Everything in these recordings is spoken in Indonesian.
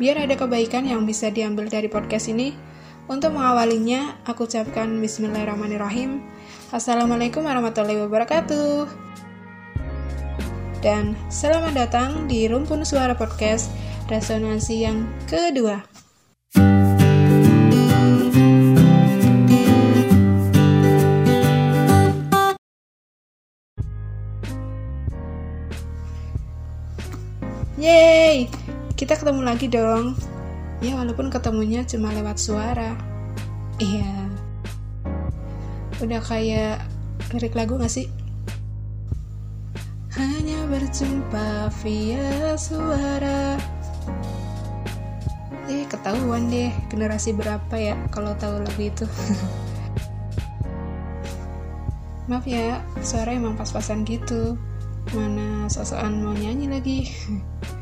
Biar ada kebaikan yang bisa diambil dari podcast ini, untuk mengawalinya, aku ucapkan Bismillahirrahmanirrahim. Assalamualaikum warahmatullahi wabarakatuh. Dan selamat datang di Rumpun Suara Podcast Resonansi yang kedua. Yeay, kita ketemu lagi dong. Ya walaupun ketemunya cuma lewat suara. Iya. Udah kayak lirik lagu gak sih? Hanya berjumpa via suara. Eh ketahuan deh generasi berapa ya kalau tahu lagu itu. Maaf ya, suara emang pas-pasan gitu. Mana sosokan mau nyanyi lagi.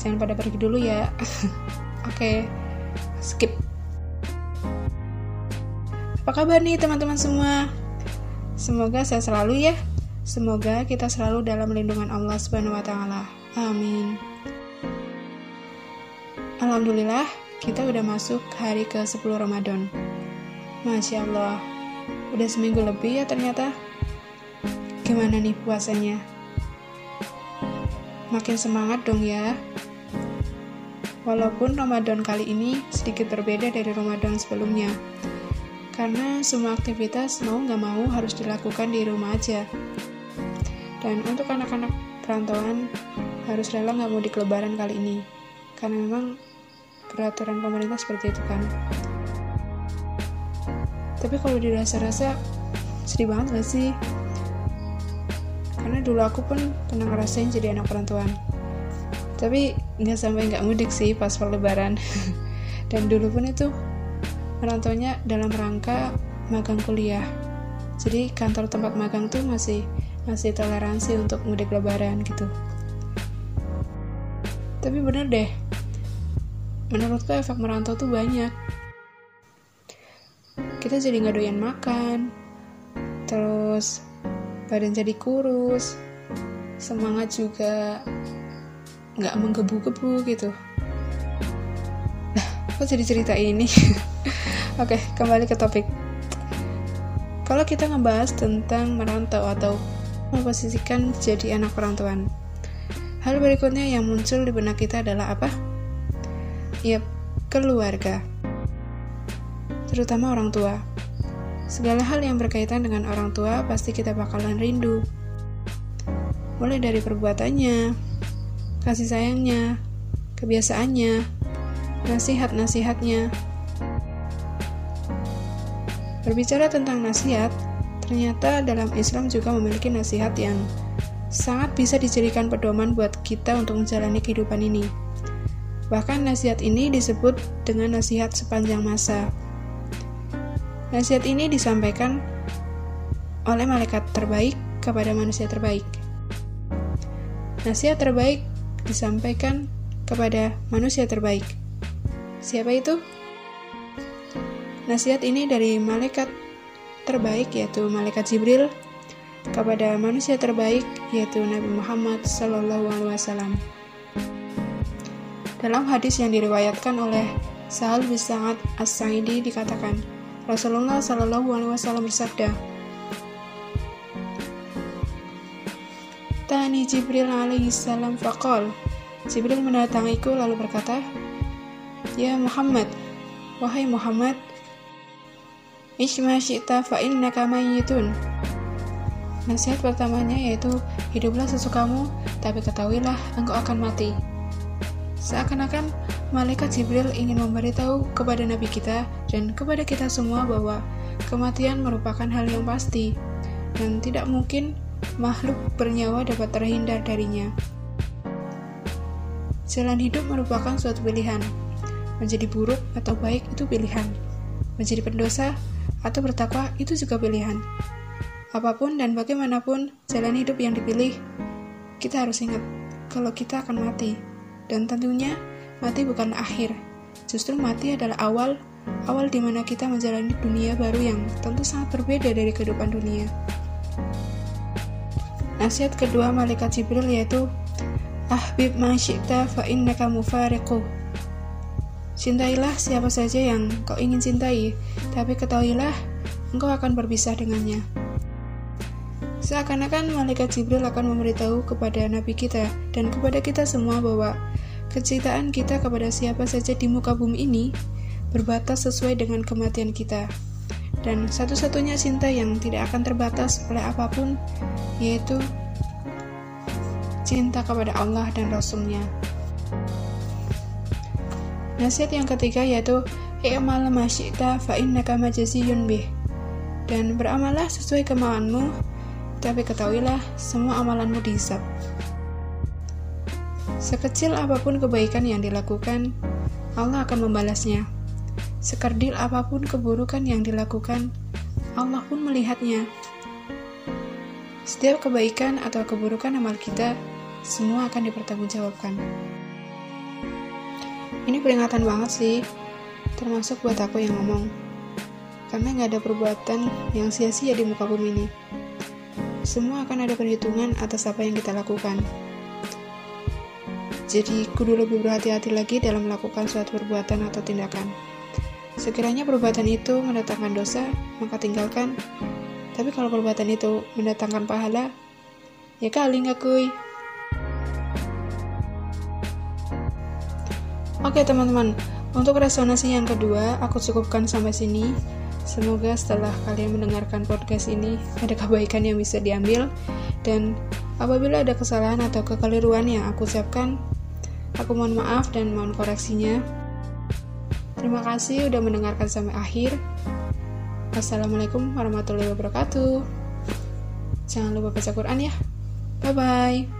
Jangan pada pergi dulu ya. Oke, okay, skip. Apa kabar nih teman-teman semua? Semoga saya selalu ya. Semoga kita selalu dalam lindungan Allah Subhanahu wa taala. Amin. Alhamdulillah, kita udah masuk hari ke-10 Ramadan. Masya Allah, udah seminggu lebih ya ternyata. Gimana nih puasanya? Makin semangat dong ya. Walaupun Ramadan kali ini sedikit berbeda dari Ramadan sebelumnya, karena semua aktivitas mau nggak mau harus dilakukan di rumah aja. Dan untuk anak-anak perantauan harus rela nggak mau di lebaran kali ini, karena memang peraturan pemerintah seperti itu kan. Tapi kalau dirasa-rasa sedih banget gak sih? Karena dulu aku pun pernah ngerasain jadi anak perantauan tapi nggak sampai nggak mudik sih pas lebaran. Dan dulu pun itu merantaunya dalam rangka magang kuliah. Jadi kantor tempat magang tuh masih masih toleransi untuk mudik lebaran gitu. Tapi bener deh menurutku efek merantau tuh banyak. Kita jadi nggak doyan makan terus badan jadi kurus semangat juga nggak menggebu-gebu gitu. Nah kok jadi cerita ini? Oke kembali ke topik. Kalau kita ngebahas tentang merantau atau memposisikan jadi anak perantauan hal berikutnya yang muncul di benak kita adalah apa? Yap, keluarga. Terutama orang tua. Segala hal yang berkaitan dengan orang tua pasti kita bakalan rindu. Mulai dari perbuatannya, kasih sayangnya, kebiasaannya, nasihat-nasihatnya. Berbicara tentang nasihat, ternyata dalam Islam juga memiliki nasihat yang sangat bisa dijadikan pedoman buat kita untuk menjalani kehidupan ini. Bahkan nasihat ini disebut dengan nasihat sepanjang masa. Nasihat ini disampaikan oleh malaikat terbaik kepada manusia terbaik. Nasihat terbaik disampaikan kepada manusia terbaik. Siapa itu? Nasihat ini dari malaikat terbaik yaitu malaikat Jibril kepada manusia terbaik yaitu Nabi Muhammad Sallallahu Alaihi Wasallam. Dalam hadis yang diriwayatkan oleh Sahal bin Sa'ad As-Sa'idi dikatakan, Rasulullah Sallallahu Alaihi Wasallam bersabda, Tani Jibril alaihi salam faqal. Jibril mendatangiku lalu berkata, Ya Muhammad, wahai Muhammad, Ishma syi'ta fa innaka mayyitun. Nasihat pertamanya yaitu, hiduplah sesukamu, tapi ketahuilah engkau akan mati. Seakan-akan malaikat Jibril ingin memberitahu kepada Nabi kita dan kepada kita semua bahwa kematian merupakan hal yang pasti dan tidak mungkin makhluk bernyawa dapat terhindar darinya. Jalan hidup merupakan suatu pilihan. Menjadi buruk atau baik itu pilihan. Menjadi pendosa atau bertakwa itu juga pilihan. Apa pun dan bagaimanapun jalan hidup yang dipilih, kita harus ingat kalau kita akan mati. Dan tentunya mati bukan akhir. Justru mati adalah awal awal di mana kita menjalani dunia baru yang tentu sangat berbeda dari kehidupan dunia. Nasihat kedua malaikat Jibril yaitu Ahbib ma syi'ta fa innaka mufariqu. Cintailah siapa saja yang kau ingin cintai, tapi ketahuilah engkau akan berpisah dengannya. Seakan-akan malaikat Jibril akan memberitahu kepada nabi kita dan kepada kita semua bahwa kecintaan kita kepada siapa saja di muka bumi ini berbatas sesuai dengan kematian kita. Dan satu-satunya cinta yang tidak akan terbatas oleh apa pun yaitu cinta kepada Allah dan Rasulnya. Nasihat yang ketiga yaitu i'mal ma syi'ta fa innaka. Dan beramallah sesuai kemauanmu, tapi ketahuilah semua amalanmu dihisap. Sekecil apa pun kebaikan yang dilakukan, Allah akan membalasnya. Sekerdil apa pun keburukan yang dilakukan, Allah pun melihatnya. Setiap kebaikan atau keburukan amal kita, semua akan dipertanggungjawabkan. Ini peringatan banget sih, termasuk buat aku yang ngomong. Karena nggak ada perbuatan yang sia-sia di muka bumi ini. Semua akan ada perhitungan atas apa yang kita lakukan. Jadi, kudu lebih berhati-hati lagi dalam melakukan suatu perbuatan atau tindakan. Sekiranya perbuatan itu mendatangkan dosa, maka tinggalkan. Tapi kalau perbuatan itu mendatangkan pahala, ya kali nggak kuy. Oke teman-teman, untuk resonansi yang kedua aku cukupkan sampai sini. Semoga setelah kalian mendengarkan podcast ini ada kebaikan yang bisa diambil dan apabila ada kesalahan atau kekeliruan yang aku ucapkan, aku mohon maaf dan mohon koreksinya. Terima kasih udah mendengarkan sampai akhir. Assalamualaikum warahmatullahi wabarakatuh. Jangan lupa baca Quran ya. Bye bye.